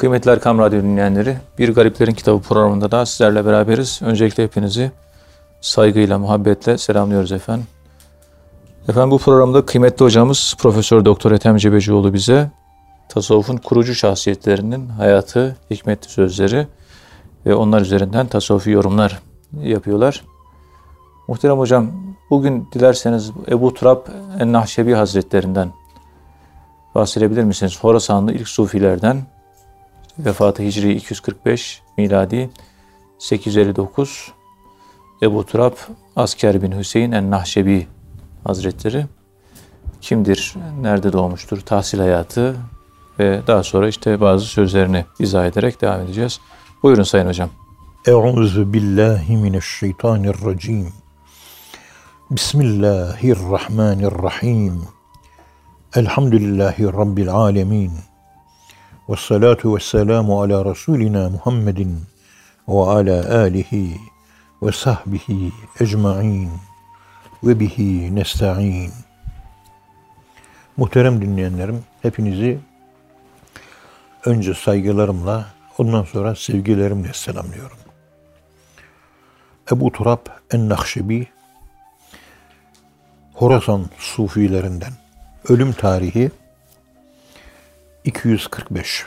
Kıymetli Erkam Radyo dinleyenleri, Bir Gariplerin Kitabı programında da sizlerle beraberiz. Öncelikle hepinizi saygıyla, muhabbetle selamlıyoruz efendim. Efendim bu programda kıymetli hocamız Profesör Doktor Ethem Cebecioğlu bize tasavvufun kurucu şahsiyetlerinin hayatı, hikmetli sözleri ve onlar üzerinden tasavvufi yorumlar yapıyorlar. Muhterem hocam, bugün dilerseniz Ebu Turab en-Nahşebi Hazretlerinden bahsedebilir misiniz? Horasanlı ilk sufilerden vefatı Hicri 245 miladi 859 Ebu Turab Asker bin Hüseyin en-Nahşebi Hazretleri kimdir, nerede doğmuştur, tahsil hayatı ve daha sonra işte bazı sözlerini izah ederek devam edeceğiz. Buyurun Sayın Hocam. Euzu billahi mineşşeytanirracim. Bismillahirrahmanirrahim. Elhamdülillahi Rabbil alemin. Ve salatu ve selamu ala Resulina Muhammedin ve ala alihi ve sahbihi ecma'in ve bihi nesta'in. Muhterem dinleyenlerim, hepinizi önce saygılarımla, ondan sonra sevgilerimle selamlıyorum. Ebu Turab en-Nakşibi, Horasan Sufilerinden, ölüm tarihi 245.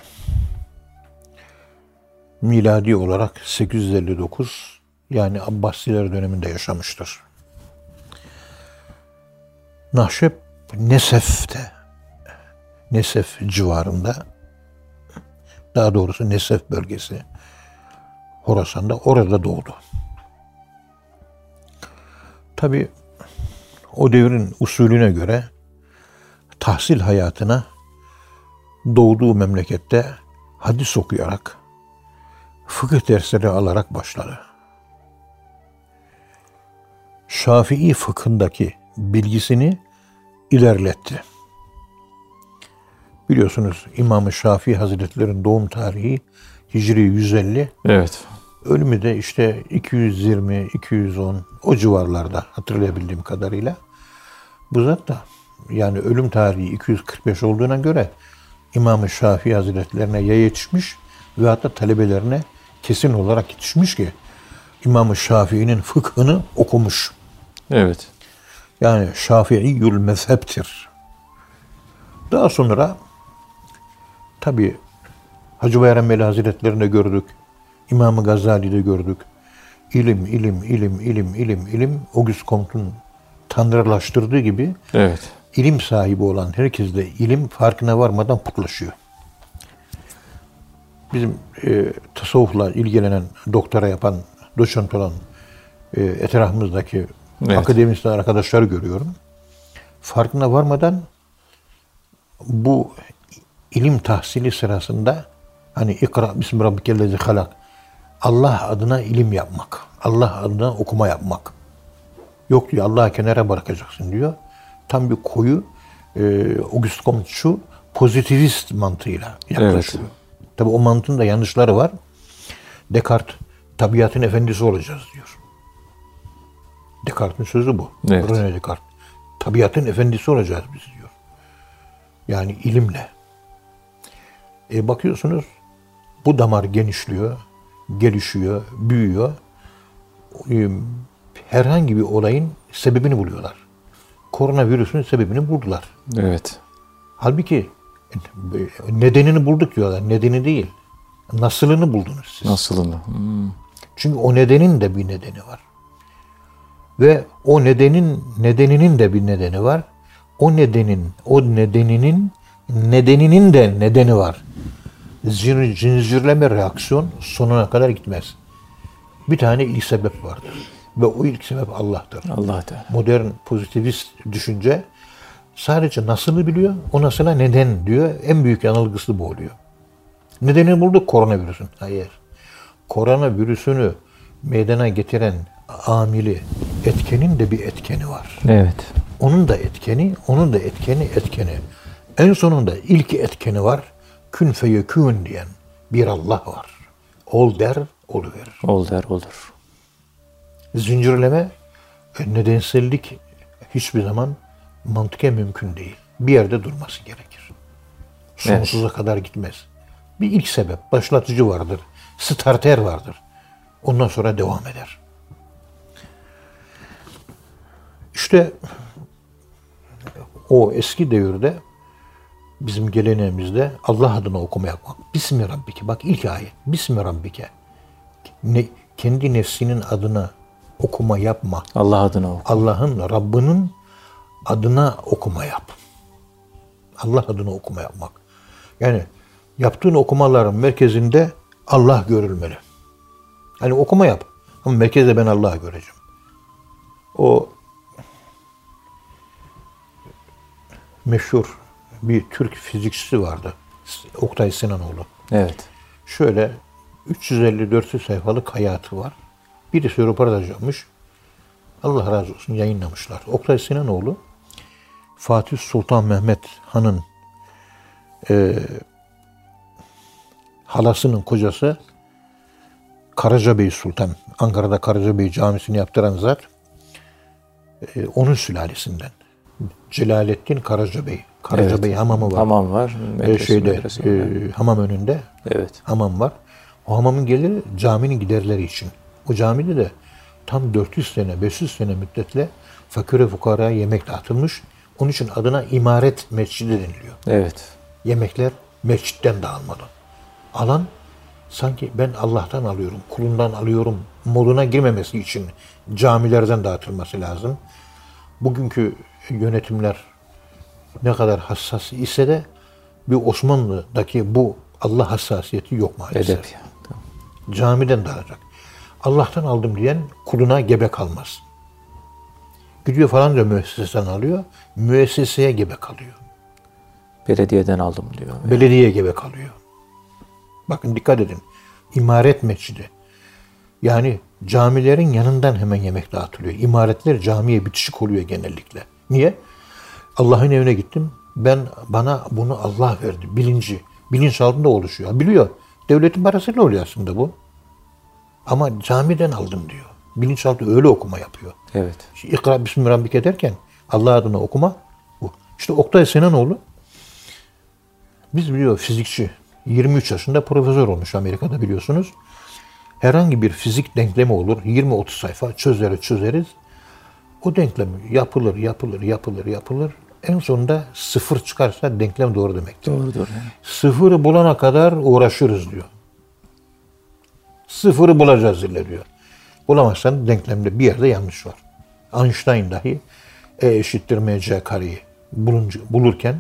Miladi olarak 859 yani Abbasiler döneminde yaşamıştır. Nahşep Nesef'te Nesef civarında daha doğrusu Nesef bölgesi Horasan'da orada doğdu. Tabi o devrin usulüne göre tahsil hayatına doğduğu memlekette hadis okuyarak, fıkıh dersleri alarak başladı. Şafii fıkhındaki bilgisini ilerletti. Biliyorsunuz İmam-ı Şafii Hazretleri'nin doğum tarihi Hicri 150. Evet. Ölümü de işte 220, 210 o civarlarda hatırlayabildiğim kadarıyla. Bu zat da yani ölüm tarihi 245 olduğuna göre İmam-ı Şafii Hazretlerine ya yetişmiş ve hatta talebelerine kesin olarak yetişmiş ki İmam-ı Şafii'nin fıkhını okumuş. Evet. Yani Şafii'yül mezheptir. Daha sonra tabi Hacı Bayram Veli Hazretlerini gördük. İmam-ı Gazali'de gördük. İlim, ilim, ilim, ilim, ilim, ilim. Auguste Comte'un tanrılaştırdığı gibi Evet. İlim sahibi olan herkes de ilim farkına varmadan putlaşıyor. Bizim e, tasavvufla ilgilenen, doktora yapan, doçent olan e, etrafımızdaki Evet. akademisyen arkadaşları görüyorum. Farkına varmadan bu ilim tahsili sırasında hani ikra bismi rabbikellezi halak Allah adına ilim yapmak. Allah adına okuma yapmak. Yok diyor Allah'ı kenara bırakacaksın diyor. Tam bir koyu e, Auguste Comte şu pozitivist mantığıyla yaklaşıyor. Tabi o mantığın da yanlışları var. Descartes tabiatın efendisi olacağız diyor. Descartes'in sözü bu. Evet. René Descartes. Tabiatın efendisi olacağız biz diyor. Yani ilimle. E bakıyorsunuz bu damar genişliyor, gelişiyor, büyüyor. E, herhangi bir olayın sebebini buluyorlar. Koronavirüsün sebebini buldular. Evet. Halbuki nedenini bulduk diyorlar. Nedeni değil. Nasılını buldunuz siz. Nasılını? Hmm. Çünkü o nedenin de bir nedeni var. Ve o nedenin nedeninin de bir nedeni var. O nedenin, o nedeninin nedeninin de nedeni var. Zin- Zincirleme reaksiyon sonuna kadar gitmez. Bir tane ilk sebep vardır. Ve o ilk sebep Allah'tır. Allah Teala. Modern pozitivist düşünce sadece nasılı biliyor, o nasıla neden diyor. En büyük yanılgısı bu oluyor. Nedeni bulduk koronavirüsün. Hayır. Koronavirüsünü meydana getiren amili, etkenin de bir etkeni var. Evet. Onun da etkeni, onun da etkeni, etkeni. En sonunda ilk etkeni var. Kün feyekün diyen bir Allah var. Ol der, oluverir. Ol der olur. Zincirleme, e, nedensellik hiçbir zaman mantıken mümkün değil. Bir yerde durması gerekir. Sonsuza kadar gitmez. Bir ilk sebep, başlatıcı vardır. Starter vardır. Ondan sonra devam eder. İşte o eski devirde bizim geleneğimizde Allah adına okuma yapmak. Bismi Rabbike. Bak ilk ayet. Bismi Rabbike. Ne, kendi nefsinin adına okuma yapma. Allah adına oku. Allah'ın, Rabbinin adına okuma yap. Allah adına okuma yapmak. Yani yaptığın okumaların merkezinde Allah görülmeli. Hani okuma yap. Ama merkezde ben Allah'ı göreceğim. O meşhur bir Türk fizikçisi vardı. Oktay Sinanoğlu. Evet. Şöyle 350-400 sayfalık hayatı var. Birisi röportaj yapmış. Allah razı olsun yayınlamışlar. Oktay Sinanoğlu Fatih Sultan Mehmet Han'ın e, halasının kocası Karacabey Sultan. Ankara'da Karacabey Camisi'ni yaptıran zat e, onun sülalesinden. Celalettin Karacabey. Karacabey hamamı var. Hamam var. E, medrese, şeyde e, hamam önünde Evet. hamam var. O hamamın geliri caminin giderleri için. O camide de tam 400 sene, 500 sene müddetle fakire fukaraya yemek dağıtılmış. Onun için adına imaret mescidi deniliyor. Evet. Yemekler mescitten dağılmadan. Alan sanki ben Allah'tan alıyorum, kulundan alıyorum moduna girmemesi için camilerden dağıtılması lazım. Bugünkü yönetimler ne kadar hassas ise de bir Osmanlı'daki bu Allah hassasiyeti yok maalesef. Edep. Tamam. Camiden dağılacak. Allah'tan aldım diyen kuluna gebe kalmaz. Gidiyor falanca müesseseden alıyor, müesseseye gebe kalıyor. Belediyeden aldım diyor. Belediye gebe kalıyor. Bakın dikkat edin. İmaret mescidi. Yani camilerin yanından hemen yemek dağıtılıyor. İmaretler camiye bitişik oluyor genellikle. Niye? Allah'ın evine gittim. Ben bana bunu Allah verdi. Bilinci. Bilinç altında oluşuyor. Biliyor. Devletin parasıyla oluyor aslında bu. Ama camiden aldım diyor. Bilinçaltı öyle okuma yapıyor. Evet. İşte İkra Bismi Rabbike derken Allah adına okuma bu. İşte Oktay Sinanoğlu biz biliyor fizikçi 23 yaşında profesör olmuş Amerika'da biliyorsunuz. Herhangi bir fizik denklemi olur. 20-30 sayfa çözeriz çözeriz. O denklem yapılır, yapılır, yapılır, yapılır. En sonunda sıfır çıkarsa denklem doğru demektir. Doğrudur. Yani. Sıfırı bulana kadar uğraşırız diyor. Sıfırı bulacağız ille diyor. Bulamazsan denklemde bir yerde yanlış var. Einstein dahi E eşittir mc kareyi bulunca, bulurken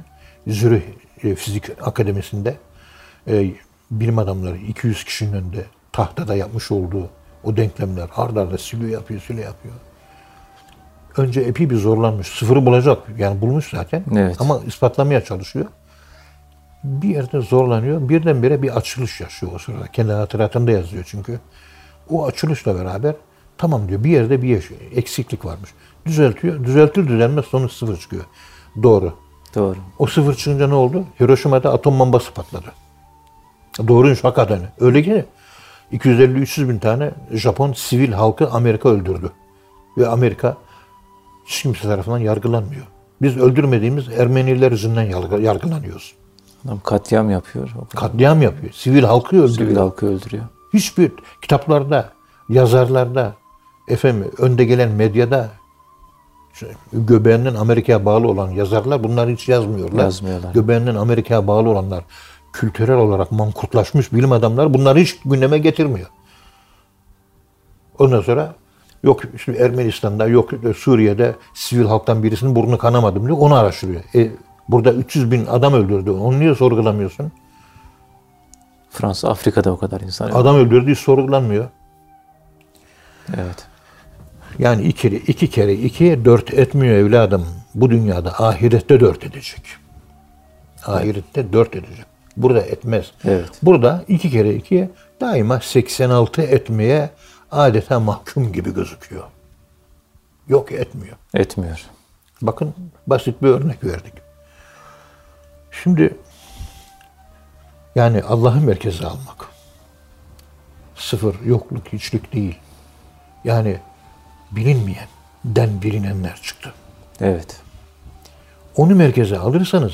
Zürih e, Fizik Akademisi'nde e, bilim adamları 200 kişinin önünde tahtada yapmış olduğu o denklemler arda arda siliyor yapıyor, siliyor yapıyor. Önce epey bir zorlanmış. Sıfırı bulacak. Yani bulmuş zaten. Evet. Ama ispatlamaya çalışıyor. Bir yerde zorlanıyor. Birdenbire bir açılış yaşıyor o sırada. Kendi hatıratında yazıyor çünkü. O açılışla beraber tamam diyor bir yerde bir yaş- eksiklik varmış. Düzeltiyor. Düzeltir düzelmez sonuç sıfır çıkıyor. Doğru. Doğru. O sıfır çıkınca ne oldu? Hiroşima'da atom bombası patladı. Doğruymuş hakikaten. Öyle ki 250-300 bin tane Japon sivil halkı Amerika öldürdü. Ve Amerika hiç kimse tarafından yargılanmıyor. Biz öldürmediğimiz Ermeniler yüzünden yargı- yargılanıyoruz. Adam katliam yapıyor. Katliam yapıyor. Sivil halkı öldürüyor. Sivil halkı öldürüyor. Hiçbir kitaplarda, yazarlarda, efendim önde gelen medyada şu göbeğinden Amerika'ya bağlı olan yazarlar bunları hiç yazmıyorlar. Yazmıyorlar. Göbeğinden Amerika'ya bağlı olanlar, kültürel olarak mankurtlaşmış bilim adamları bunları hiç gündeme getirmiyor. Ondan sonra yok şimdi Ermenistan'da yok Suriye'de sivil halktan birisinin burnu kanamadı diyor. Onu araştırıyor. E, burada 300 bin adam öldürdü. Onu niye sorgulamıyorsun? Fransa, Afrika'da o kadar insan. Adam öldürdü hiç sorgulanmıyor. Evet. Yani iki, iki kere iki dört etmiyor evladım. Bu dünyada ahirette dört edecek. Ahirette dört edecek. Burada etmez. Evet. Burada iki kere iki daima 86 etmeye adeta mahkum gibi gözüküyor. Yok etmiyor. Etmiyor. Bakın basit bir örnek verdik. Şimdi yani Allah'ı merkeze almak. Sıfır, yokluk, hiçlik değil. Yani bilinmeyen, den bilinenler çıktı. Evet. Onu merkeze alırsanız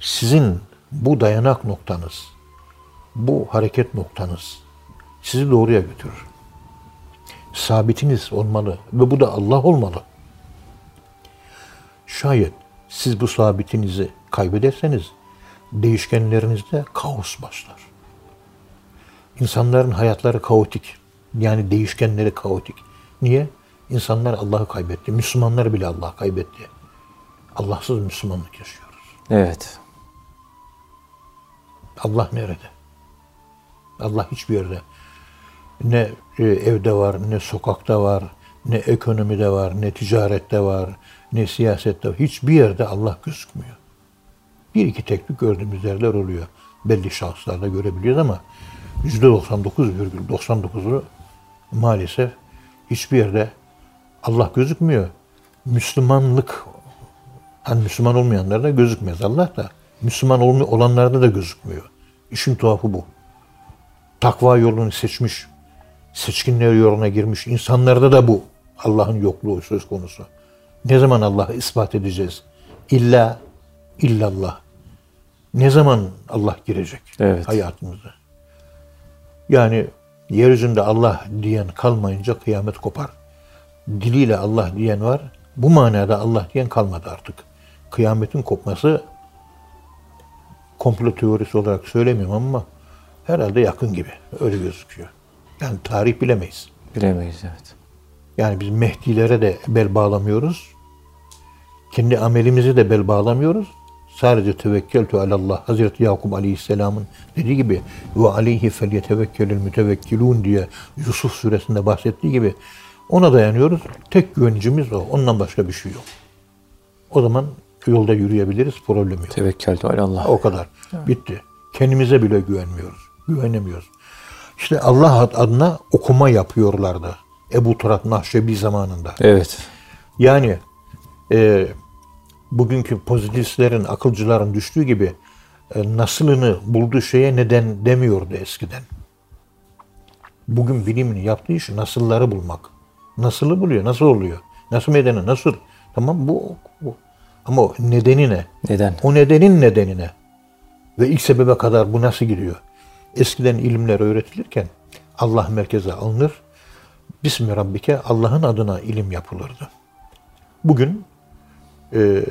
sizin bu dayanak noktanız bu hareket noktanız sizi doğruya götürür. Sabitiniz olmalı ve bu da Allah olmalı. Şayet siz bu sabitinizi kaybederseniz değişkenlerinizde kaos başlar. İnsanların hayatları kaotik. Yani değişkenleri kaotik. Niye? İnsanlar Allah'ı kaybetti. Müslümanlar bile Allah'ı kaybetti. Allahsız Müslümanlık yaşıyoruz. Evet. Allah nerede? Allah hiçbir yerde. Ne e, evde var, ne sokakta var, ne ekonomide var, ne ticarette var, ne siyasette var. Hiçbir yerde Allah gözükmüyor. Bir iki teknik gördüğümüz yerler oluyor. Belli şahıslarda görebiliyoruz ama %99,99'u maalesef hiçbir yerde Allah gözükmüyor. Müslümanlık hani Müslüman olmayanlarda gözükmez Allah da. Müslüman olanlarda da gözükmüyor. İşin tuhafı bu. Takva yolunu seçmiş, seçkinler yoluna girmiş insanlarda da bu Allah'ın yokluğu söz konusu. Ne zaman Allah'ı ispat edeceğiz? İlla, illallah. Ne zaman Allah girecek evet. hayatımıza? Yani yeryüzünde Allah diyen kalmayınca kıyamet kopar. Diliyle Allah diyen var. Bu manada Allah diyen kalmadı artık. Kıyametin kopması komplo teorisi olarak söylemiyorum ama herhalde yakın gibi. Öyle gözüküyor. Yani tarih bilemeyiz. Bilemeyiz evet. Yani biz Mehdilere de bel bağlamıyoruz. Kendi amelimizi de bel bağlamıyoruz. Sadece tevekkeltü alallah. Hazreti Yakup Aleyhisselam'ın dediği gibi ve aleyhi felyetevekkelül mütevekkilun diye Yusuf suresinde bahsettiği gibi ona dayanıyoruz. Tek güvencimiz o. Ondan başka bir şey yok. O zaman yolda yürüyebiliriz. Problem yok. Tevekkeltü alallah. O kadar. Evet. Bitti. Kendimize bile güvenmiyoruz. Güvenemiyoruz. İşte Allah adına okuma yapıyorlardı. Ebu Turat Nahşebi zamanında. Evet. Yani e, bugünkü pozitivistlerin, akılcıların düştüğü gibi e, nasılını bulduğu şeye neden demiyordu eskiden. Bugün bilimin yaptığı iş nasılları bulmak. Nasılı buluyor, nasıl oluyor? Nasıl medeni, nasıl? Tamam bu, bu. Ama o nedeni ne? Neden? O nedenin nedeni ne? Ve ilk sebebe kadar bu nasıl gidiyor? Eskiden ilimler öğretilirken Allah merkeze alınır. Bismi Rabbike Allah'ın adına ilim yapılırdı. Bugün e,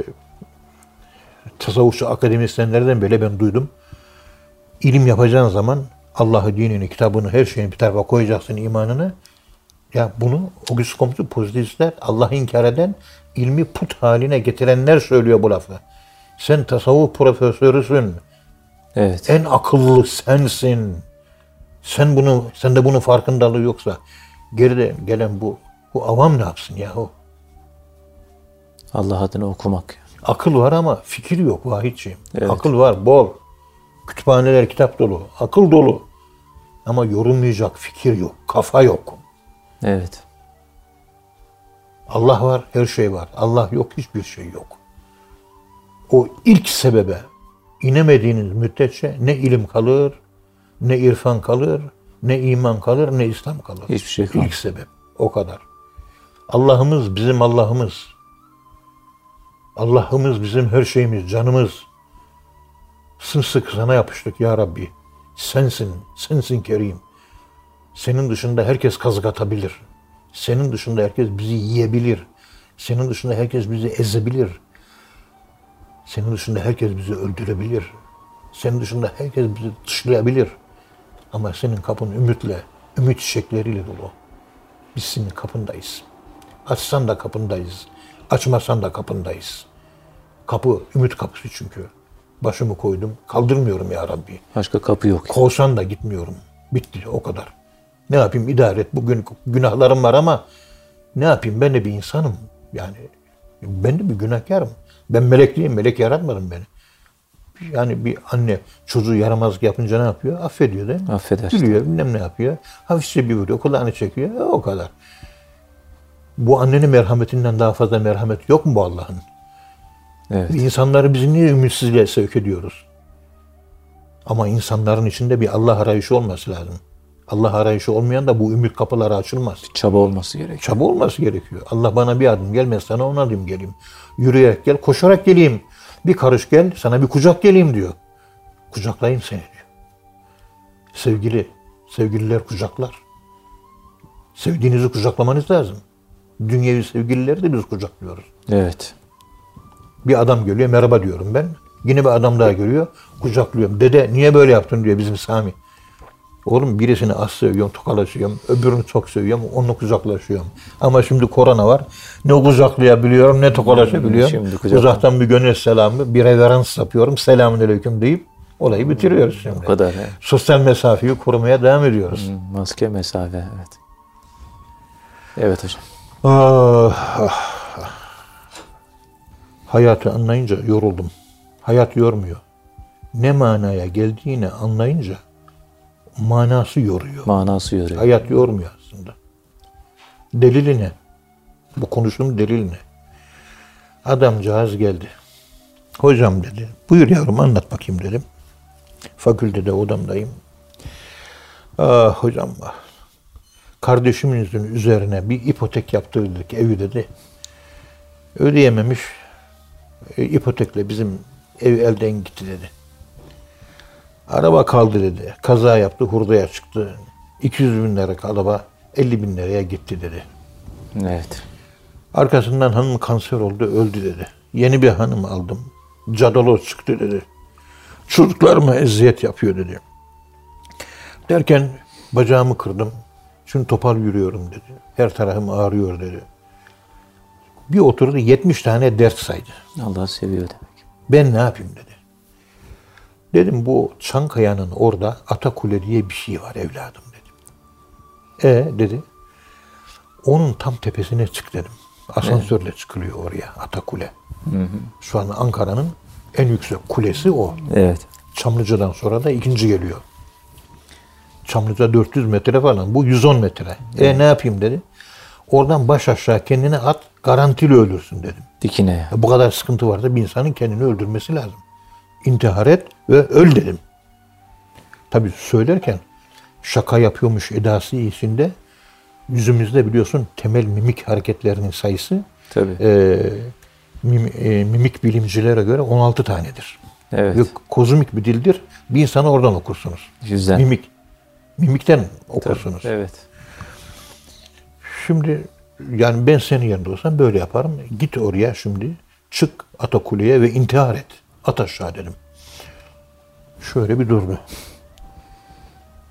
tasavvufçu akademisyenlerden bile ben duydum. İlim yapacağın zaman Allah'ı, dinini, kitabını, her şeyini bir tarafa koyacaksın imanını. Ya bunu o güç komşu pozitivistler, Allah'ı inkar eden, ilmi put haline getirenler söylüyor bu lafı. Sen tasavvuf profesörüsün. Evet. En akıllı sensin. Sen bunu, sende bunun farkındalığı yoksa geride gelen bu bu avam ne yapsın yahu? Allah adını okumak. Akıl var ama fikir yok vahidciğim. Evet. Akıl var bol. Kütüphaneler kitap dolu. Akıl dolu. Ama yorulmayacak fikir yok. Kafa yok. Evet. Allah var, her şey var. Allah yok, hiçbir şey yok. O ilk sebebe inemediğiniz müddetçe ne ilim kalır, ne irfan kalır, ne iman kalır, ne İslam kalır. Hiçbir şey kalmaz. İlk sebep. O kadar. Allah'ımız bizim Allah'ımız. Allah'ımız bizim her şeyimiz, canımız. Sımsıkı sana yapıştık ya Rabbi. Sensin, sensin Kerim. Senin dışında herkes kazık atabilir. Senin dışında herkes bizi yiyebilir. Senin dışında herkes bizi ezebilir. Senin dışında herkes bizi öldürebilir. Senin dışında herkes bizi dışlayabilir. Ama senin kapın ümitle, ümit çiçekleriyle dolu. Biz senin kapındayız. Açsan da kapındayız. Açmasan da kapındayız. Kapı, ümit kapısı çünkü. Başımı koydum. Kaldırmıyorum ya Rabbi. Başka kapı yok. Kovsan da gitmiyorum. Bitti o kadar. Ne yapayım idare et. Bugün günahlarım var ama ne yapayım ben de bir insanım. Yani ben de bir günahkarım. Ben melek değilim. Melek yaratmadım beni. Yani bir anne çocuğu yaramazlık yapınca ne yapıyor? Affediyor değil mi? Affeder. Gülüyor bilmem ne yapıyor. Hafifçe bir vuruyor. Kulağını çekiyor. O kadar. Bu annenin merhametinden daha fazla merhamet yok mu bu Allah'ın? Evet. İnsanları biz niye ümitsizliğe sevk ediyoruz? Ama insanların içinde bir Allah arayışı olması lazım. Allah arayışı olmayan da bu ümit kapıları açılmaz. Çaba olması gerekiyor. Çaba olması gerekiyor. Allah bana bir adım gelmez sana on adım geleyim. Yürüyerek gel, koşarak geleyim. Bir karış gel, sana bir kucak geleyim diyor. Kucaklayayım seni diyor. Sevgili, sevgililer kucaklar. Sevdiğinizi kucaklamanız lazım. Dünyevi sevgilileri de biz kucaklıyoruz. Evet. Bir adam geliyor merhaba diyorum ben. Yine bir adam daha geliyor kucaklıyorum. Dede niye böyle yaptın diyor bizim Sami. Oğlum birisini az seviyorum, tokalaşıyorum. Öbürünü çok seviyorum, onunla kucaklaşıyorum. Ama şimdi korona var. Ne kucaklayabiliyorum, ne tokalaşabiliyorum. Şimdi kucakla- Uzaktan bir gönül selamı, bir reverans yapıyorum. Selamünaleyküm deyip olayı bitiriyoruz şimdi. O kadar. he. Sosyal mesafeyi korumaya devam ediyoruz. Maske, mesafe. Evet. Evet hocam. Ah, ah. Hayatı anlayınca yoruldum. Hayat yormuyor. Ne manaya geldiğini anlayınca manası yoruyor. Manası yoruyor. Hayat yormuyor aslında. Delili ne? Bu konuştuğum delil ne? Adamcağız geldi. Hocam dedi. Buyur yavrum anlat bakayım dedim. Fakültede odamdayım. Ah hocam ah. Kardeşimizin üzerine bir ipotek yaptırdık evi dedi. Ödeyememiş. E, ipotekle bizim ev elden gitti dedi. Araba kaldı dedi. Kaza yaptı, hurdaya çıktı. 200 bin lira araba 50 bin liraya gitti dedi. Evet. Arkasından hanım kanser oldu, öldü dedi. Yeni bir hanım aldım. Cadaloz çıktı dedi. Çocuklarıma eziyet yapıyor dedi. Derken bacağımı kırdım. Şimdi topal yürüyorum dedi. Her tarafım ağrıyor dedi. Bir oturdu 70 tane dert saydı. Allah seviyor demek. Ben ne yapayım dedi. Dedim bu Çankaya'nın orada Atakule diye bir şey var evladım dedim. E dedi. Onun tam tepesine çık dedim. Asansörle çıkılıyor oraya Atakule. Şu an Ankara'nın en yüksek kulesi o. Evet. Çamlıca'dan sonra da ikinci geliyor. Çamlıca 400 metre falan. Bu 110 metre. E ne yapayım dedi. Oradan baş aşağı kendini at garantili ölürsün dedim. Dikine ya. Bu kadar sıkıntı varsa bir insanın kendini öldürmesi lazım. İntihar et ve öl dedim. Tabii söylerken şaka yapıyormuş edası içinde yüzümüzde biliyorsun temel mimik hareketlerinin sayısı Tabii. e, mim- e, mimik bilimcilere göre 16 tanedir. Evet. Ve kozmik bir dildir. Bir insanı oradan okursunuz. Yüzden. Mimik. Mimikten okursunuz. Evet. Şimdi yani ben senin yanında olsam böyle yaparım. Git oraya şimdi. Çık Atakule'ye ve intihar et. At aşağı dedim. Şöyle bir durdu.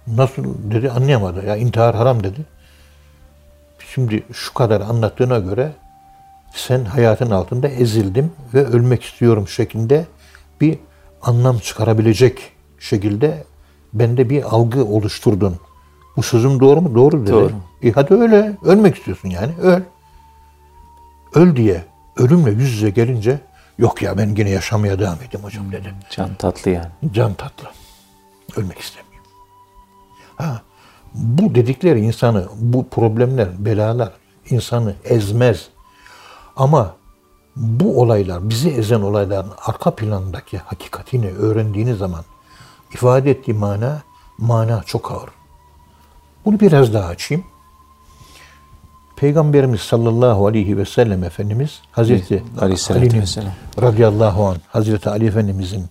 Nasıl dedi anlayamadı. Ya intihar haram dedi. Şimdi şu kadar anlattığına göre sen hayatın altında ezildim ve ölmek istiyorum şeklinde bir anlam çıkarabilecek şekilde bende bir algı oluşturdun. Bu sözüm doğru mu? Doğru dedi. Doğru. E hadi öyle. Ölmek istiyorsun yani. Öl. Öl diye ölümle yüz yüze gelince yok ya ben yine yaşamaya devam edeyim hocam dedi. Can tatlı yani. Can tatlı. Ölmek istemiyorum. Ha, bu dedikleri insanı, bu problemler, belalar insanı ezmez. Ama bu olaylar, bizi ezen olayların arka planındaki hakikatini öğrendiğiniz zaman ifade ettiği mana, mana çok ağır. Bunu biraz daha açayım. Peygamberimiz sallallahu aleyhi ve sellem Efendimiz Hazreti Ali'nin radıyallahu anh Hazreti Ali Efendimizin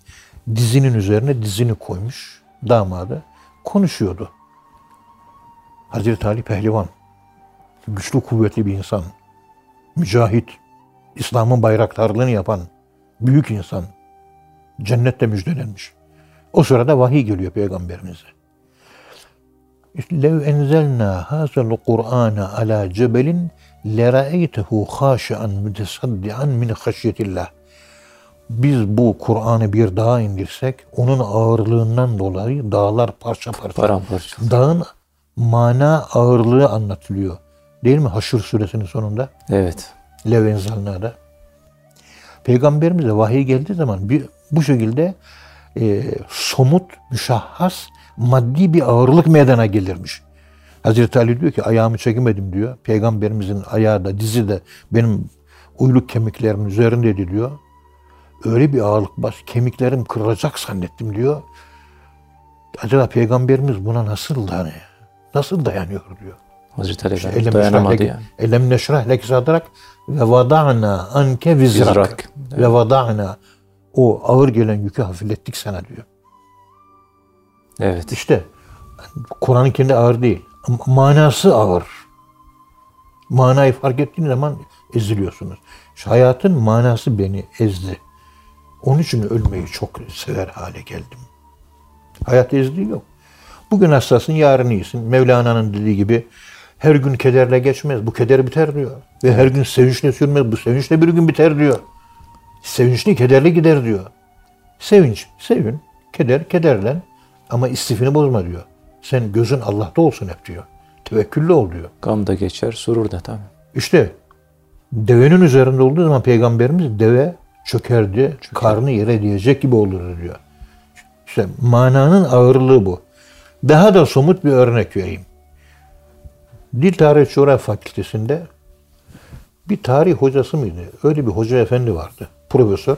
dizinin üzerine dizini koymuş damadı konuşuyordu. Hazreti Ali pehlivan, güçlü kuvvetli bir insan, mücahit, İslam'ın bayraktarlığını yapan büyük insan, cennette müjdelenmiş. O sırada vahiy geliyor peygamberimize. لَوْ اَنْزَلْنَا هَذَا الْقُرْآنَ عَلَى جَبَلٍ لَرَأَيْتَهُ خَاشِعًا مُتَصَدِّعًا مِنْ خَشْيَةِ اللّٰهِ Biz bu Kur'an'ı bir dağa indirsek, onun ağırlığından dolayı dağlar parça parça. Paramparça. Dağın mana ağırlığı anlatılıyor. Değil mi? Haşr suresinin sonunda. Evet. Levenzalna'da. Peygamberimize vahiy geldiği zaman bir, bu şekilde e, somut, müşahhas, maddi bir ağırlık meydana gelirmiş. Hazreti Ali diyor ki ayağımı çekemedim diyor. Peygamberimizin ayağı da dizi de benim uyluk kemiklerimin üzerindeydi diyor. Öyle bir ağırlık bas, kemiklerim kırılacak zannettim diyor. Acaba peygamberimiz buna nasıl hani nasıl dayanıyor diyor. Hazreti Ali Elem Efendimiz dayanamadı yani. Elem neşrah leke sadrak ve vada'na anke. Vizrak. Ve vada'na o ağır gelen yükü hafiflettik sana diyor. Evet. İşte Kur'an-ı kendi ağır değil. Manası ağır. Manayı fark ettiğiniz zaman eziliyorsunuz. Şu hayatın manası beni ezdi. Onun için ölmeyi çok sever hale geldim. Hayat ezdiği yok. Bugün hastasın, yarın iyisin. Mevlana'nın dediği gibi her gün kederle geçmez. Bu keder biter diyor. Ve her gün sevinçle sürmez. Bu sevinçle bir gün biter diyor. Sevinçli kederli gider diyor. Sevinç, sevin. Keder, kederlen. Ama istifini bozma diyor. Sen gözün Allah'ta olsun hep diyor. Tevekküllü ol diyor. Gam da geçer, surur da tabii. İşte devenin üzerinde olduğu zaman peygamberimiz deve çökerdi, karnı yere diyecek gibi olur diyor. İşte mananın ağırlığı bu. Daha da somut bir örnek vereyim. Dil Tarih Coğrafya Fakültesi'nde bir tarih hocası mıydı? Öyle bir hoca efendi vardı. Profesör.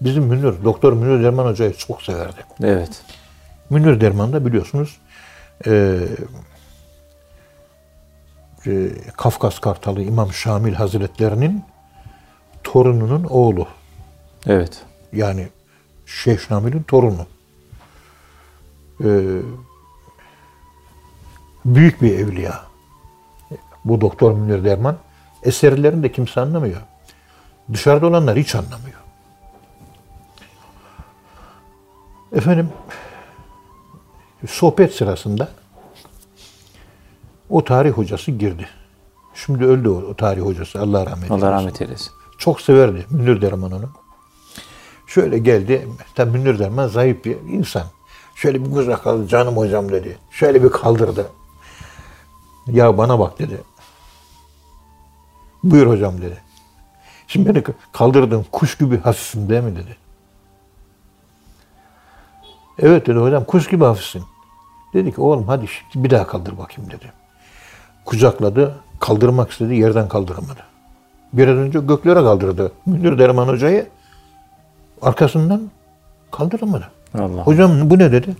Bizim Münir, Doktor Münir Derman Hoca'yı çok severdi. Evet. Münir Derman da biliyorsunuz e, e, Kafkas Kartalı İmam Şamil Hazretlerinin torununun oğlu. Evet. Yani Şeyh Şamil'in torunu. E, büyük bir evliya. Bu Doktor Münir Derman. Eserlerini de kimse anlamıyor. Dışarıda olanlar hiç anlamıyor. Efendim sohbet sırasında o tarih hocası girdi. Şimdi öldü o, o tarih hocası. Allah rahmet eylesin. Allah rahmet eylesin. Çok severdi Münir Derman onu. Şöyle geldi. Tabii Münir Derman zayıf bir insan. Şöyle bir kucak aldı. Canım hocam dedi. Şöyle bir kaldırdı. Ya bana bak dedi. Buyur hocam dedi. Şimdi beni kaldırdın kuş gibi hafifim değil mi dedi. Evet dedi hocam kuş gibi hafifsin. Dedi ki oğlum hadi şimdi bir daha kaldır bakayım dedi. Kucakladı, kaldırmak istedi, yerden kaldıramadı. Biraz önce göklere kaldırdı. Münir Derman Hoca'yı arkasından kaldıramadı. Allah. Hocam bu ne dedi?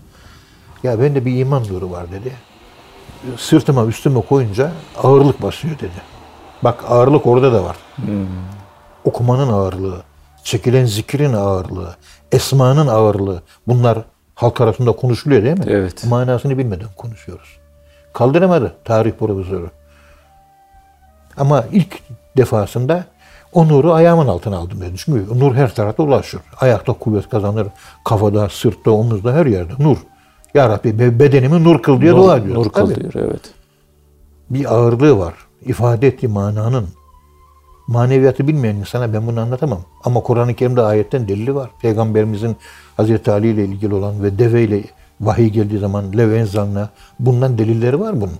Ya bende bir iman nuru var dedi. Sırtıma üstüme koyunca ağırlık basıyor dedi. Bak ağırlık orada da var. Okumanın ağırlığı, çekilen zikrin ağırlığı, esmanın ağırlığı. Bunlar halk arasında konuşuluyor değil mi? Evet. Manasını bilmeden konuşuyoruz. Kaldıramadı tarih profesörü. Ama ilk defasında o nuru ayağımın altına aldım dedi. Çünkü nur her tarafa ulaşır. Ayakta kuvvet kazanır, kafada, sırtta, omuzda her yerde nur. Ya Rabbi be- bedenimi nur kıl diye dua ediyor. Nur kıl diyor, evet. Bir ağırlığı var. İfade ettiği mananın. Maneviyatı bilmeyen insana ben bunu anlatamam. Ama Kur'an-ı Kerim'de ayetten delili var. Peygamberimizin Hazreti Ali ile ilgili olan ve deve ile vahiy geldiği zaman leven zanna bundan delilleri var bunun.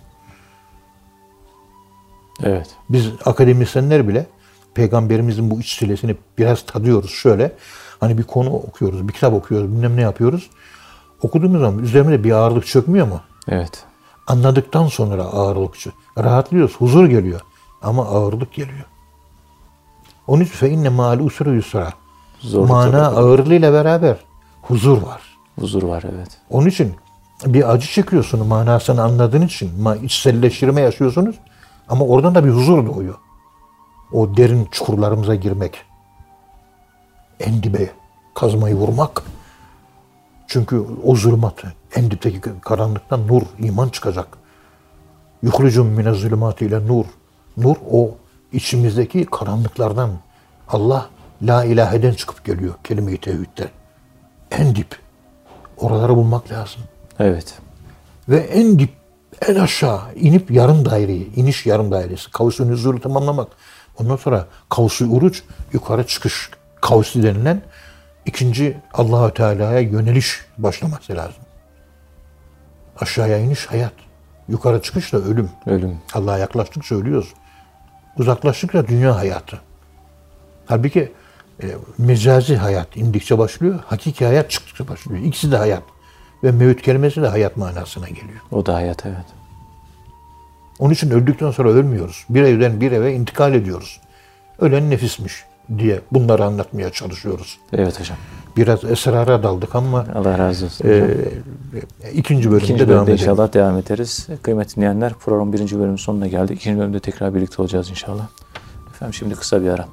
Evet. Biz akademisyenler bile peygamberimizin bu iç silesini biraz tadıyoruz şöyle. Hani bir konu okuyoruz, bir kitap okuyoruz, bilmem ne yapıyoruz. Okuduğumuz zaman üzerine bir ağırlık çökmüyor mu? Evet. Anladıktan sonra ağırlık çö- Rahatlıyoruz, huzur geliyor. Ama ağırlık geliyor. Onun için fe inne ma'al usri yusra. Zorluk Mana ağırlığıyla beraber huzur var. Huzur var, evet. Onun için bir acı çekiyorsunuz manasını anladığın için. İçselleştirme yaşıyorsunuz. Ama oradan da bir huzur doğuyor. O derin çukurlarımıza girmek. En dibe kazmayı vurmak. Çünkü o zulümat, en dipteki karanlıktan nur, iman çıkacak. Yuhrucum mine zulümati ile nur. Nur o içimizdeki karanlıklardan. Allah la ilaheden çıkıp geliyor kelime-i tevhidden. En dip. Oraları bulmak lazım. Evet. Ve en dip, en aşağı inip yarım daireyi, iniş yarım dairesi, kavsu nüzulü tamamlamak. Ondan sonra kavsu uruç, yukarı çıkış kavsi denilen ikinci Allahü Teala'ya yöneliş başlaması lazım. Aşağıya iniş hayat. Yukarı çıkış da ölüm. Ölüm. Allah'a yaklaştıkça ölüyoruz. Uzaklaştıkça dünya hayatı. Halbuki e, mecazi hayat indikçe başlıyor, hakiki hayat çıktıkça başlıyor. İkisi de hayat. Ve mevt kelimesi de hayat manasına geliyor. O da hayat, evet. Onun için öldükten sonra ölmüyoruz. Bir evden bir eve intikal ediyoruz. Ölen nefismiş diye bunları anlatmaya çalışıyoruz. Evet hocam. Biraz esrara daldık ama Allah razı olsun. e, ikinci bölümde İkinci devam edelim. inşallah devam ederiz. Kıymetli dinleyenler program birinci bölümün sonuna geldik. İkinci bölümde tekrar birlikte olacağız inşallah. Efendim şimdi kısa bir ara.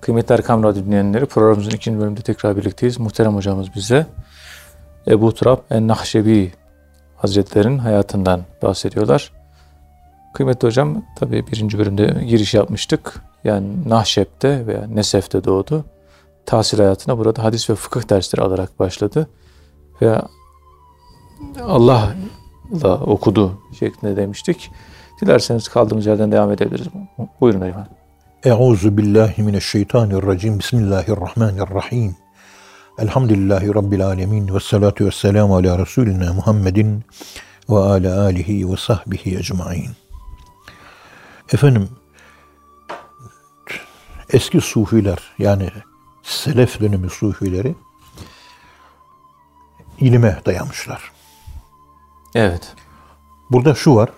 Kıymetli Erkam Radyo dinleyenleri programımızın ikinci bölümünde tekrar birlikteyiz. Muhterem hocamız bize Ebu Turab en-Nahşebi Hazretlerin hayatından bahsediyorlar. Kıymetli hocam tabi birinci bölümde giriş yapmıştık. Yani Nahşep'te veya Nesef'te doğdu. Tahsil hayatına burada hadis ve fıkıh dersleri alarak başladı. Ve Allah'la okudu şeklinde demiştik. Dilerseniz kaldığımız yerden devam edebiliriz. Buyurun efendim. Euzu billahi mineşşeytanirracim. Bismillahirrahmanirrahim. Elhamdülillahi Rabbil alemin. Ve salatu ve selamu ala Resulina Muhammedin ve ala alihi ve sahbihi ecmain. Efendim, eski sufiler yani selef dönemi sufileri ilime dayamışlar. Evet. Burada şu var.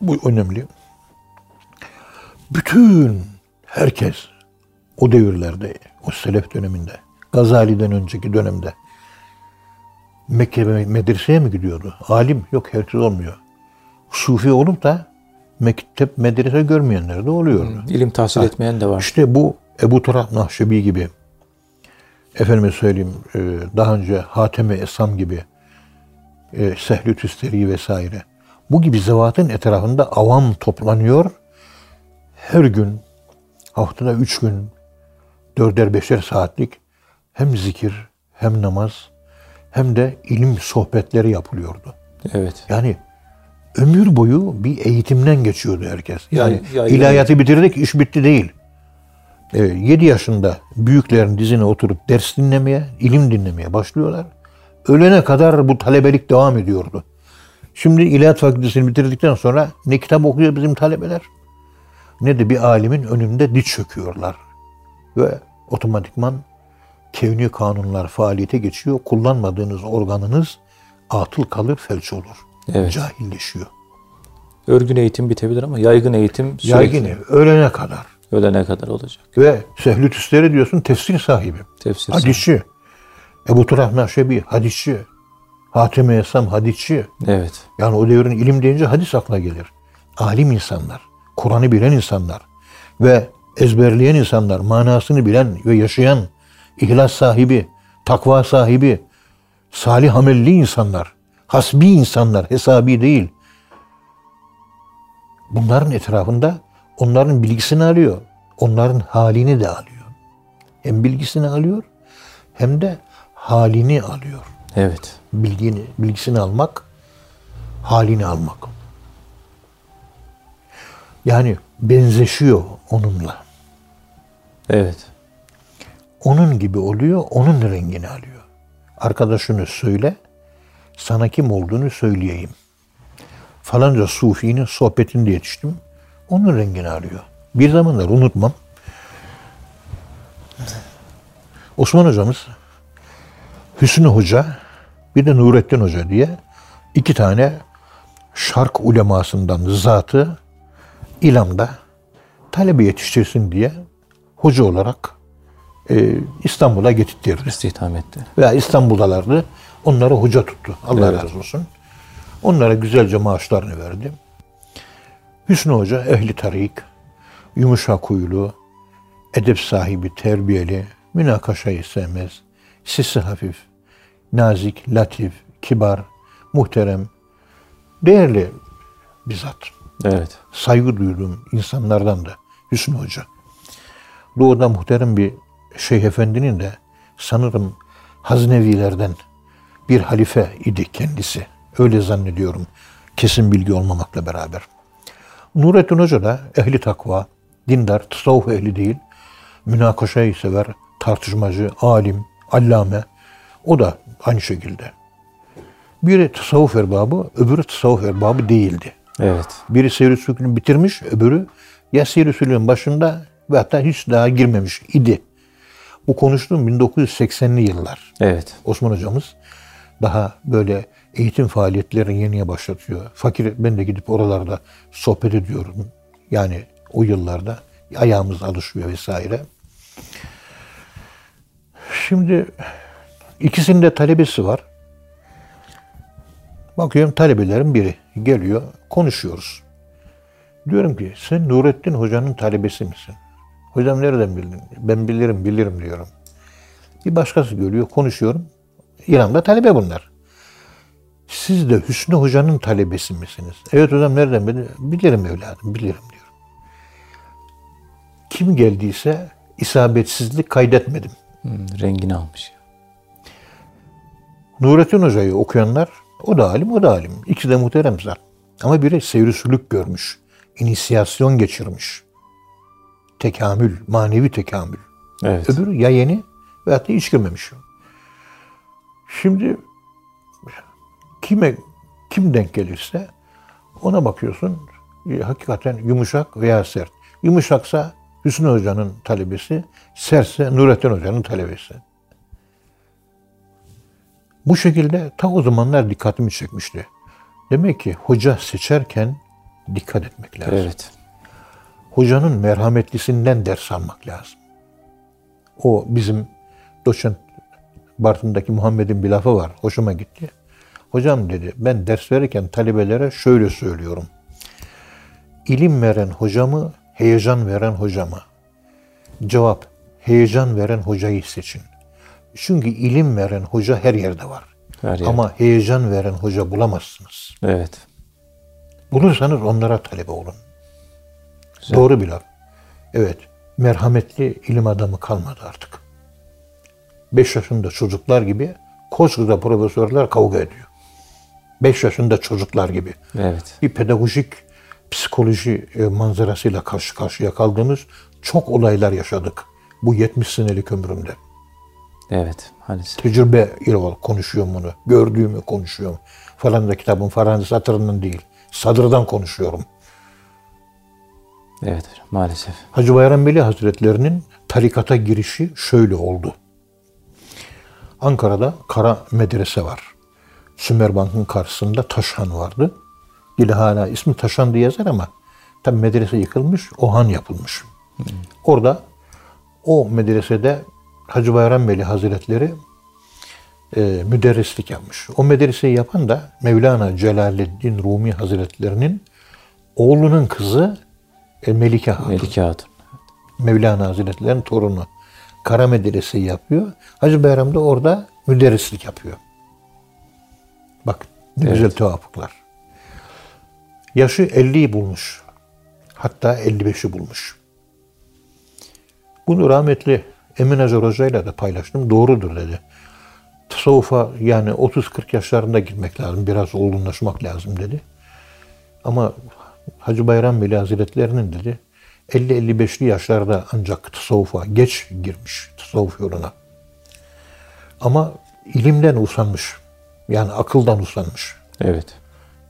Bu önemli. Bütün herkes o devirlerde, o selef döneminde, Gazali'den önceki dönemde Mekke medreseye mi gidiyordu? Alim yok herkes olmuyor. Sufi olup da mektep, medrese görmeyenler de oluyordu. İlim tahsil etmeyen de var. İşte bu Ebu Turab Nahşebi gibi, efendime söyleyeyim e, daha önce Hatem-i Esam gibi, e, Sehlü Tüsteri vesaire. Bu gibi zevatın etrafında avam toplanıyor. Her gün, haftada üç gün, dörder beşer saatlik hem zikir, hem namaz, hem de ilim sohbetleri yapılıyordu. Evet. Yani ömür boyu bir eğitimden geçiyordu herkes. Yani Ya- ya- ilahiyatı bitirdik, iş bitti değil. 7 yaşında büyüklerin dizine oturup ders dinlemeye, ilim dinlemeye başlıyorlar. Ölene kadar bu talebelik devam ediyordu. Şimdi ilahiyat fakültesini bitirdikten sonra ne kitap okuyor bizim talebeler ne de bir alimin önünde diç çöküyorlar. Ve otomatikman kevni kanunlar faaliyete geçiyor. Kullanmadığınız organınız atıl kalır, felç olur. Evet. Cahilleşiyor. Örgün eğitim bitebilir ama yaygın eğitim sürekli Yaygın ölene kadar. ölene kadar olacak. Ve Sehlü Tüsteri diyorsun tefsir sahibi. Tefsir Hadisçi. Ebu Turah Naşebi hadisçi. Hatem-i Esam hadisçi. Evet. Yani o devrin ilim deyince hadis aklına gelir. Alim insanlar, Kur'an'ı bilen insanlar ve ezberleyen insanlar, manasını bilen ve yaşayan, ihlas sahibi, takva sahibi, salih amelli insanlar, hasbi insanlar, hesabi değil. Bunların etrafında onların bilgisini alıyor. Onların halini de alıyor. Hem bilgisini alıyor hem de halini alıyor Evet. bilgini, bilgisini almak, halini almak. Yani benzeşiyor onunla. Evet. Onun gibi oluyor, onun rengini alıyor. Arkadaşını söyle, sana kim olduğunu söyleyeyim. Falanca sufinin sohbetinde yetiştim, onun rengini alıyor. Bir zamanlar unutmam. Osman hocamız Hüsnü Hoca bir de Nurettin Hoca diye iki tane şark ulemasından zatı İlam'da talebe yetiştirsin diye hoca olarak e, İstanbul'a getirtirdi. İstihdam etti. Veya İstanbul'dalardı. Onları hoca tuttu. Allah Evet. razı olsun. Onlara güzelce maaşlarını verdi. Hüsnü Hoca ehli tarik, yumuşak huylu, edep sahibi, terbiyeli, münakaşayı sevmez, sesi hafif, nazik, latif, kibar, muhterem, değerli bir zat. Evet. Saygı duyduğum insanlardan da Hüsnü Hoca. Doğuda muhterem bir Şeyh Efendi'nin de sanırım Haznevilerden bir halife idi kendisi. Öyle zannediyorum. Kesin bilgi olmamakla beraber. Nurettin Hoca da ehli takva, dindar, tasavvuf ehli değil. Münakaşayı sever, tartışmacı, alim, allame. O da aynı şekilde. Biri tasavvuf erbabı, öbürü tasavvuf erbabı değildi. Evet. Biri seyir usulünü bitirmiş, öbürü ya seyir usulünün başında ve hatta hiç daha girmemiş idi. Bu konuştuğum 1980'li yıllar. Evet. Osman hocamız daha böyle eğitim faaliyetlerini yeniye başlatıyor. Fakir ben de gidip oralarda sohbet ediyorum. Yani o yıllarda ayağımız alışıyor vesaire. Şimdi ikisinde talebesi var. Bakıyorum talebelerin biri geliyor, konuşuyoruz. Diyorum ki sen Nurettin Hoca'nın talebesi misin? Hocam nereden bildin? Ben bilirim, bilirim diyorum. Bir başkası görüyor, konuşuyorum. İran'da talebe bunlar. Siz de Hüsnü Hoca'nın talebesi misiniz? Evet hocam nereden bilirim? Bilirim evladım, bilirim diyor. Kim geldiyse isabetsizlik kaydetmedim. Hmm, rengini almış. Nurettin Hoca'yı okuyanlar o da alim, o da alim. İkisi de muhterem zat. Ama biri seyri sülük görmüş. inisiyasyon geçirmiş. Tekamül, manevi tekamül. Evet. Öbürü ya yeni veyahut da hiç girmemiş. Şimdi kime kim denk gelirse ona bakıyorsun e, hakikaten yumuşak veya sert. Yumuşaksa Hüsnü Hoca'nın talebesi, sertse Nurettin Hoca'nın talebesi. Bu şekilde ta o zamanlar dikkatimi çekmişti. Demek ki hoca seçerken dikkat etmek lazım. Evet. Hocanın merhametlisinden ders almak lazım. O bizim doçent Bartın'daki Muhammed'in bir lafı var. Hoşuma gitti. Hocam dedi ben ders verirken talebelere şöyle söylüyorum. İlim veren hocamı, heyecan veren hocama. Cevap, heyecan veren hocayı seçin. Çünkü ilim veren hoca her yerde var. Her yerde. Ama heyecan veren hoca bulamazsınız. Evet. Bulursanız onlara talebe olun. Güzel. Doğru bir laf. Evet, merhametli ilim adamı kalmadı artık. 5 yaşında çocuklar gibi koskoca profesörler kavga ediyor. 5 yaşında çocuklar gibi. Evet. Bir pedagojik psikoloji e, manzarasıyla karşı karşıya kaldığımız çok olaylar yaşadık. Bu 70 senelik ömrümde. Evet. Maalesef. Tecrübe ile konuşuyorum bunu. Gördüğümü konuşuyorum. Falan da kitabın Faransa satırından değil. Sadırdan konuşuyorum. Evet. Maalesef. Hacı Bayram Veli Hazretlerinin tarikata girişi şöyle oldu. Ankara'da Kara Medrese var. Sümerbank'ın karşısında Taşhan vardı. Dili hala ismi Taşhan diye yazar ama tabi medrese yıkılmış, o han yapılmış. Orada o medresede Hacı Bayram Veli Hazretleri e, müderrislik yapmış. O medreseyi yapan da Mevlana Celaleddin Rumi Hazretlerinin oğlunun kızı e, Melike Hatun. Melike Hatun. Mevlana Hazretleri'nin torunu. Kara Medrese'yi yapıyor. Hacı Bayram da orada müderrislik yapıyor. Bak ne Evet. güzel tuhaflıklar. Yaşı 50'yi bulmuş. Hatta 55'i bulmuş. Bunu rahmetli Emin Acar Hoca'yla da paylaştım. Doğrudur dedi. Tasavvufa yani 30-40 yaşlarında girmek lazım. Biraz olgunlaşmak lazım dedi. Ama Hacı Bayram Veli Hazretlerinin dedi 50-55'li yaşlarda ancak tasavvufa geç girmiş tasavvuf yoluna. Ama ilimden usanmış. Yani akıldan usanmış. Evet.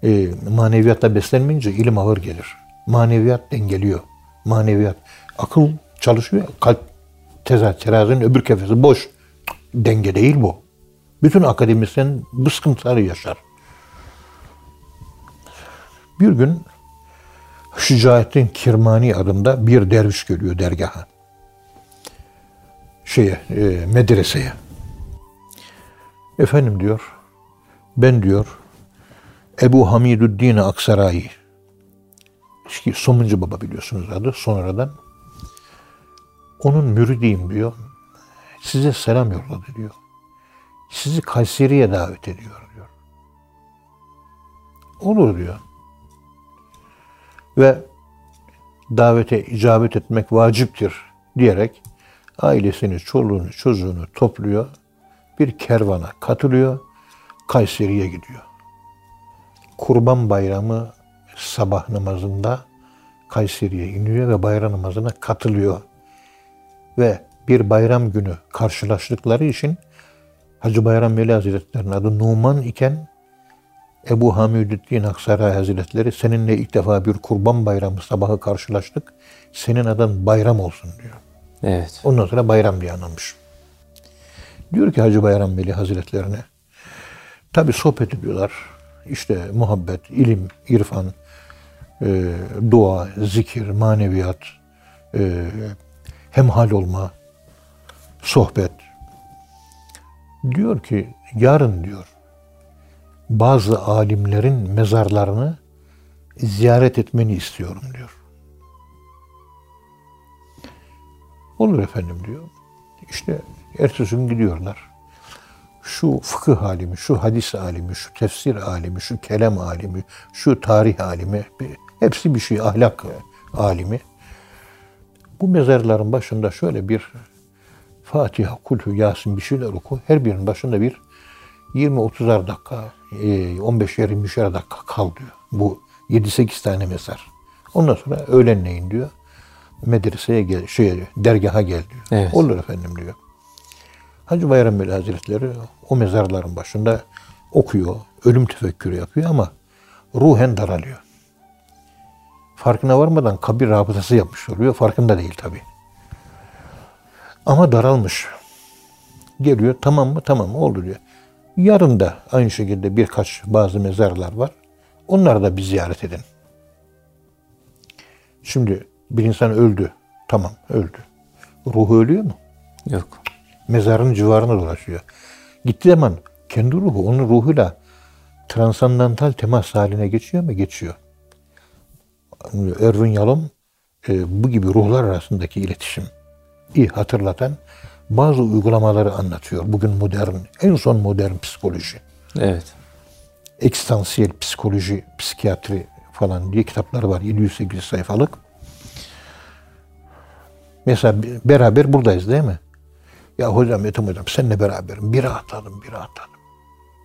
E, maneviyatla beslenmeyince ilim ağır gelir. Maneviyat dengeliyor. Maneviyat. Akıl çalışıyor. Kalp teza, terazinin öbür kefesi boş. Denge değil bu. Bütün akademisyen bu sıkıntıları yaşar. Bir gün Şücaettin Kirmani adında bir derviş geliyor dergaha. Şeye, e, medreseye. Efendim diyor, ben diyor Ebu Hamidüddin Aksaray, işte Somuncu Baba biliyorsunuz adı sonradan. Onun müridiyim diyor. Size selam yolladı diyor. Sizi Kayseri'ye davet ediyor diyor. Olur diyor. Ve davete icabet etmek vaciptir diyerek ailesini, çoluğunu, çocuğunu topluyor. Bir kervana katılıyor. Kayseri'ye gidiyor. Kurban Bayramı sabah namazında Kayseri'ye iniyor ve bayram namazına katılıyor. Ve bir bayram günü karşılaştıkları için Hacı Bayram Veli Hazretleri'nin adı Numan iken Ebu Hamidüddin Aksaray Hazretleri seninle ilk defa bir kurban bayramı sabahı karşılaştık. Senin adın bayram olsun diyor. Evet. Ondan sonra bayram diye anılmış. Diyor ki Hacı Bayram Veli Hazretlerine. Tabi sohbet ediyorlar. İşte muhabbet, ilim, irfan, e, dua, zikir, maneviyat, e, hemhal olma, sohbet. Diyor ki yarın diyor bazı alimlerin mezarlarını ziyaret etmeni istiyorum diyor. Olur efendim diyor. İşte ertesi gün gidiyorlar. Şu fıkıh alimi, şu hadis alimi, şu tefsir alimi, şu kelam alimi, şu tarih alimi, hepsi bir şey, ahlak alimi. Bu mezarların başında şöyle bir Fatiha, Kulhu, Yasin bir şeyler oku. Her birinin başında bir 20-30'ar dakika, 15'er 20'şer dakika kal diyor. Bu 7-8 tane mezar. Ondan sonra öğlenleyin diyor. Medreseye gel, şey, dergaha gel diyor. Evet. Olur efendim diyor. Hacı Bayram Veli Hazretleri o mezarların başında okuyor, ölüm tefekkürü yapıyor ama ruhen daralıyor. Farkına varmadan kabir rabıtası yapmış oluyor. Farkında değil tabi. Ama daralmış. Geliyor tamam mı tamam oldu diyor. Yarın da aynı şekilde birkaç bazı mezarlar var. Onları da bir ziyaret edin. Şimdi bir insan öldü. Tamam öldü. Ruhu ölüyor mu? Yok. Mezarın civarına dolaşıyor. Gittiği zaman kendi ruhu onun ruhuyla transandantal temas haline geçiyor mu? Geçiyor. Erwin Yalom e, bu gibi ruhlar arasındaki iletişim iyi hatırlatan bazı uygulamaları anlatıyor. Bugün modern, en son modern psikoloji. Evet. Ekstansiyel psikoloji, psikiyatri falan diye kitapları var. 708 sayfalık. Mesela beraber buradayız değil mi? Ya hocam Metin hocam seninle beraberim. Bir rahatladım, bir rahatladım.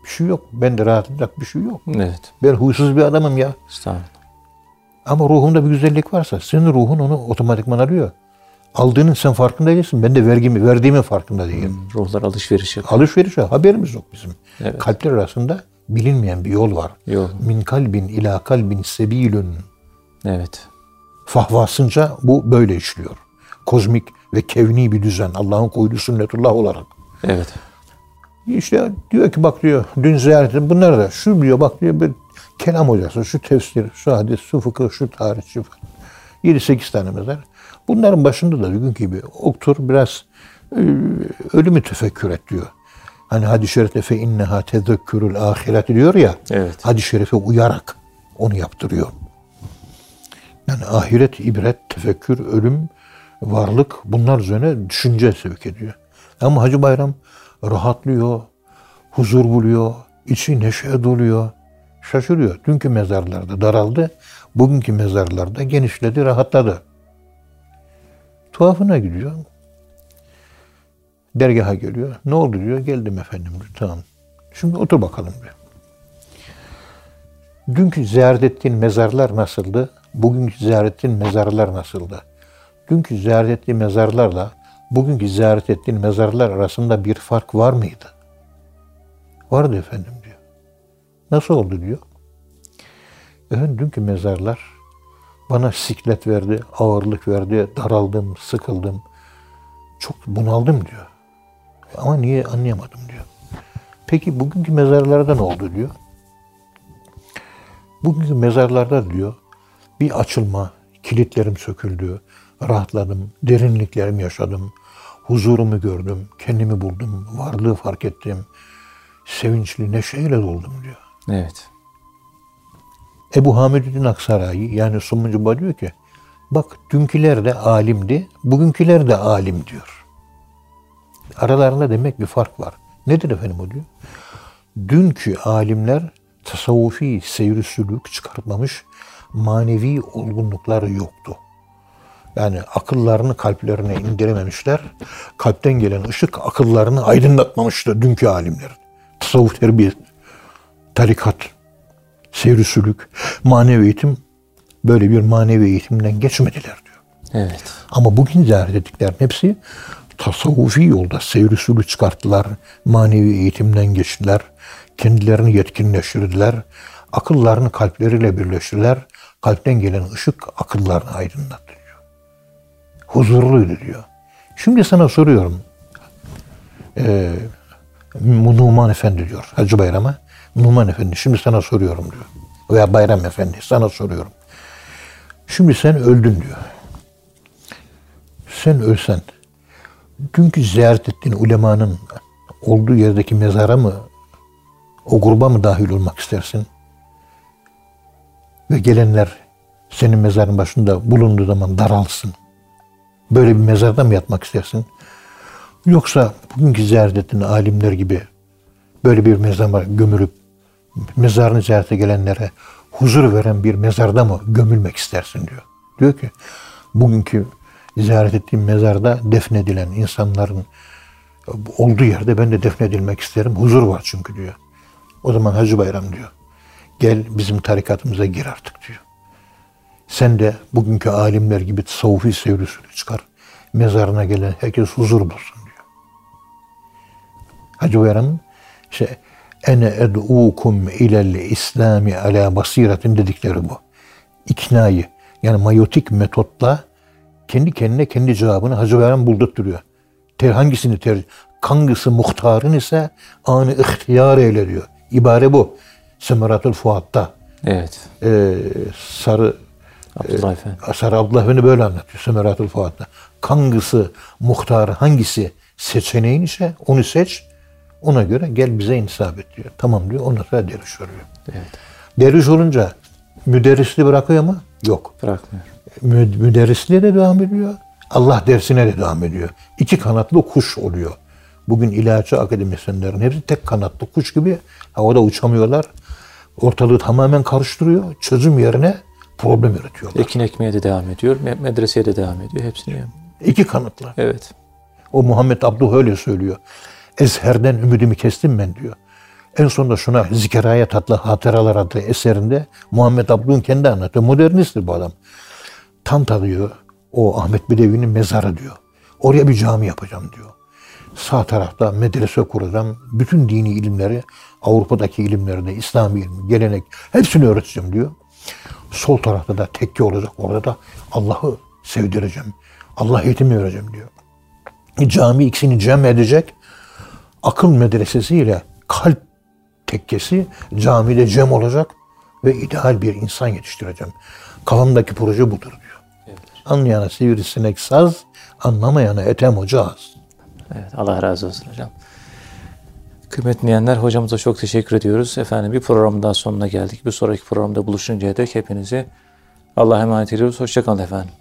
Bir şey yok. Ben de rahatlayacak bir şey yok. Evet. Ben huysuz bir adamım ya. Estağfurullah. Ama ruhumda bir güzellik varsa senin ruhun onu otomatikman arıyor. Aldığının sen farkında değilsin. Ben de vergimi, verdiğimin farkında değilim. Hmm, ruhlar alışveriş yapıyor. Alışveriş var. Haberimiz yok bizim. Evet. Kalpler arasında bilinmeyen bir yol var. Yol. Min kalbin ila kalbin sebilün. Evet. Fahvasınca bu böyle işliyor. Kozmik ve kevni bir düzen. Allah'ın koyduğu sünnetullah olarak. Evet. İşte diyor ki bak diyor dün ziyaret ettim. Bunlar da şu diyor bak diyor bir kelam hocası, şu tefsir, şu hadis, şu fıkıh, şu tarih, şu falan. 7-8 tane mezar. Bunların başında da bugün gibi otur biraz e, ölümü tefekkür et diyor. Hani hadis-i şerifte fe inneha tezekkürül ahiret diyor ya. Evet. Hadis-i şerife uyarak onu yaptırıyor. Yani ahiret, ibret, tefekkür, ölüm, varlık bunlar üzerine düşünce sevk ediyor. Ama Hacı Bayram rahatlıyor, huzur buluyor, içi neşe doluyor. Şaşırıyor. Dünkü mezarlarda daraldı, bugünkü mezarlarda genişledi, rahatladı. Tuhafına gidiyor. Dergaha geliyor. Ne oldu diyor. Geldim efendim diyor. Tamam. Şimdi otur bakalım diyor. Dünkü ziyaret ettiğin mezarlar nasıldı? Bugünkü ziyaret ettiğin mezarlar nasıldı? Dünkü ziyaret ettiğin mezarlarla bugünkü ziyaret ettiğin mezarlar arasında bir fark var mıydı? Vardı efendim diyor. Nasıl oldu diyor. Dünkü mezarlar bana siklet verdi, ağırlık verdi, daraldım, sıkıldım. Çok bunaldım diyor. Ama niye anlayamadım diyor. Peki bugünkü mezarlarda ne oldu diyor. Bugünkü mezarlarda diyor bir açılma, kilitlerim söküldü, rahatladım, derinliklerimi yaşadım, huzurumu gördüm, kendimi buldum, varlığı fark ettim, sevinçli, neşeyle doldum diyor. Evet. Ebu Hamidüddin Aksarayi yani Sumuncu Baba diyor ki bak dünküler de alimdi, bugünküler de alim diyor. Aralarında demek bir fark var. Nedir efendim o diyor? Dünkü alimler tasavvufi seyri sülük çıkartmamış manevi olgunlukları yoktu. Yani akıllarını kalplerine indirememişler. Kalpten gelen ışık akıllarını aydınlatmamıştı dünkü alimler. Tasavvuf terbiye, tarikat, seyri sülük, manevi eğitim böyle bir manevi eğitimden geçmediler diyor. Evet. Ama bugün ziyaret ettiklerin hepsi tasavvufi yolda seyri sülük çıkarttılar. Manevi eğitimden geçtiler. Kendilerini yetkinleştirdiler. Akıllarını kalpleriyle birleştirdiler. Kalpten gelen ışık akıllarını aydınlattı diyor. Huzurluydu diyor. Şimdi sana soruyorum. Ee, Numan Efendi diyor Hacı Bayram'a. Numan Efendi şimdi sana soruyorum diyor. Veya Bayram Efendi sana soruyorum. Şimdi sen öldün diyor. Sen ölsen dünkü ziyaret ettiğin ulemanın olduğu yerdeki mezara mı o gruba mı dahil olmak istersin? Ve gelenler senin mezarın başında bulunduğu zaman daralsın. Böyle bir mezarda mı yatmak istersin? Yoksa bugünkü ziyaret ettiğin alimler gibi böyle bir mezara gömülüp mezarını ziyarete gelenlere huzur veren bir mezarda mı gömülmek istersin diyor. Diyor ki bugünkü ziyaret ettiğim mezarda defnedilen insanların olduğu yerde ben de defnedilmek isterim. Huzur var çünkü diyor. O zaman Hacı Bayram diyor. Gel bizim tarikatımıza gir artık diyor. Sen de bugünkü alimler gibi tasavvufi sevrisini çıkar. Mezarına gelen herkes huzur bulsun diyor. Hacı Bayram'ın işte ene ed'ukum ilel İslami ala basiretin dedikleri bu. İknayı yani mayotik metotla kendi kendine kendi cevabını Hacı Bayram buldurtturuyor. Ter, hangisini ter, hangisi muhtarın ise anı ihtiyar eyle diyor. İbare bu. Semeratul Fuat'ta. Evet. Ee, Sarı Abdullah Efendi. Sarı Abdullah Efendi böyle anlatıyor Semeratul Fuat'ta. Hangisi muhtar, hangisi seçeneğin ise onu seç. Ona göre gel bize insaf et diyor. Tamam diyor. Ondan sonra derviş oluyor. Evet. Derviş olunca müderrisliği bırakıyor mu? Yok. Bırakmıyor. Mü- müderrisliğe de devam ediyor. Allah dersine de devam ediyor. İki kanatlı kuş oluyor. Bugün ilahiyatçı akademisyenlerin hepsi tek kanatlı kuş gibi havada uçamıyorlar. Ortalığı tamamen karıştırıyor. Çözüm yerine problem üretiyorlar. Ekin ekmeye de devam ediyor. me- Medreseye de devam ediyor. Hepsini. İki kanatlı. Evet. O Muhammed Abduh öyle söylüyor. Ezher'den ümidimi kestim ben diyor. En sonunda şuna Zikeraya Tatlı Hatıralar adlı eserinde Muhammed Abduh'un kendi anlatıyor. Modernisttir bu adam. Tanta diyor o Ahmet Bedevi'nin mezarı diyor. Oraya bir cami yapacağım diyor. Sağ tarafta medrese kuracağım. Bütün dini ilimleri, Avrupa'daki ilimleri de, İslami ilmi, gelenek hepsini öğreteceğim diyor. Sol tarafta da tekke olacak. Orada da Allah'ı sevdireceğim. Allah eğitimi öğreneceğim diyor cami ikisini cem edecek akıl medresesiyle kalp tekkesi camide cem olacak ve ideal bir insan yetiştireceğim. Kafamdaki proje budur diyor. Anlayana sivrisinek saz, anlamayana etem hoca az. Evet. Allah razı olsun hocam. Kıymetli dinleyenler hocamıza çok teşekkür ediyoruz. Efendim bir programın daha sonuna geldik. Bir sonraki programda buluşuncaya dek hepinizi Allah'a emanet ediyoruz. Hoşçakalın efendim.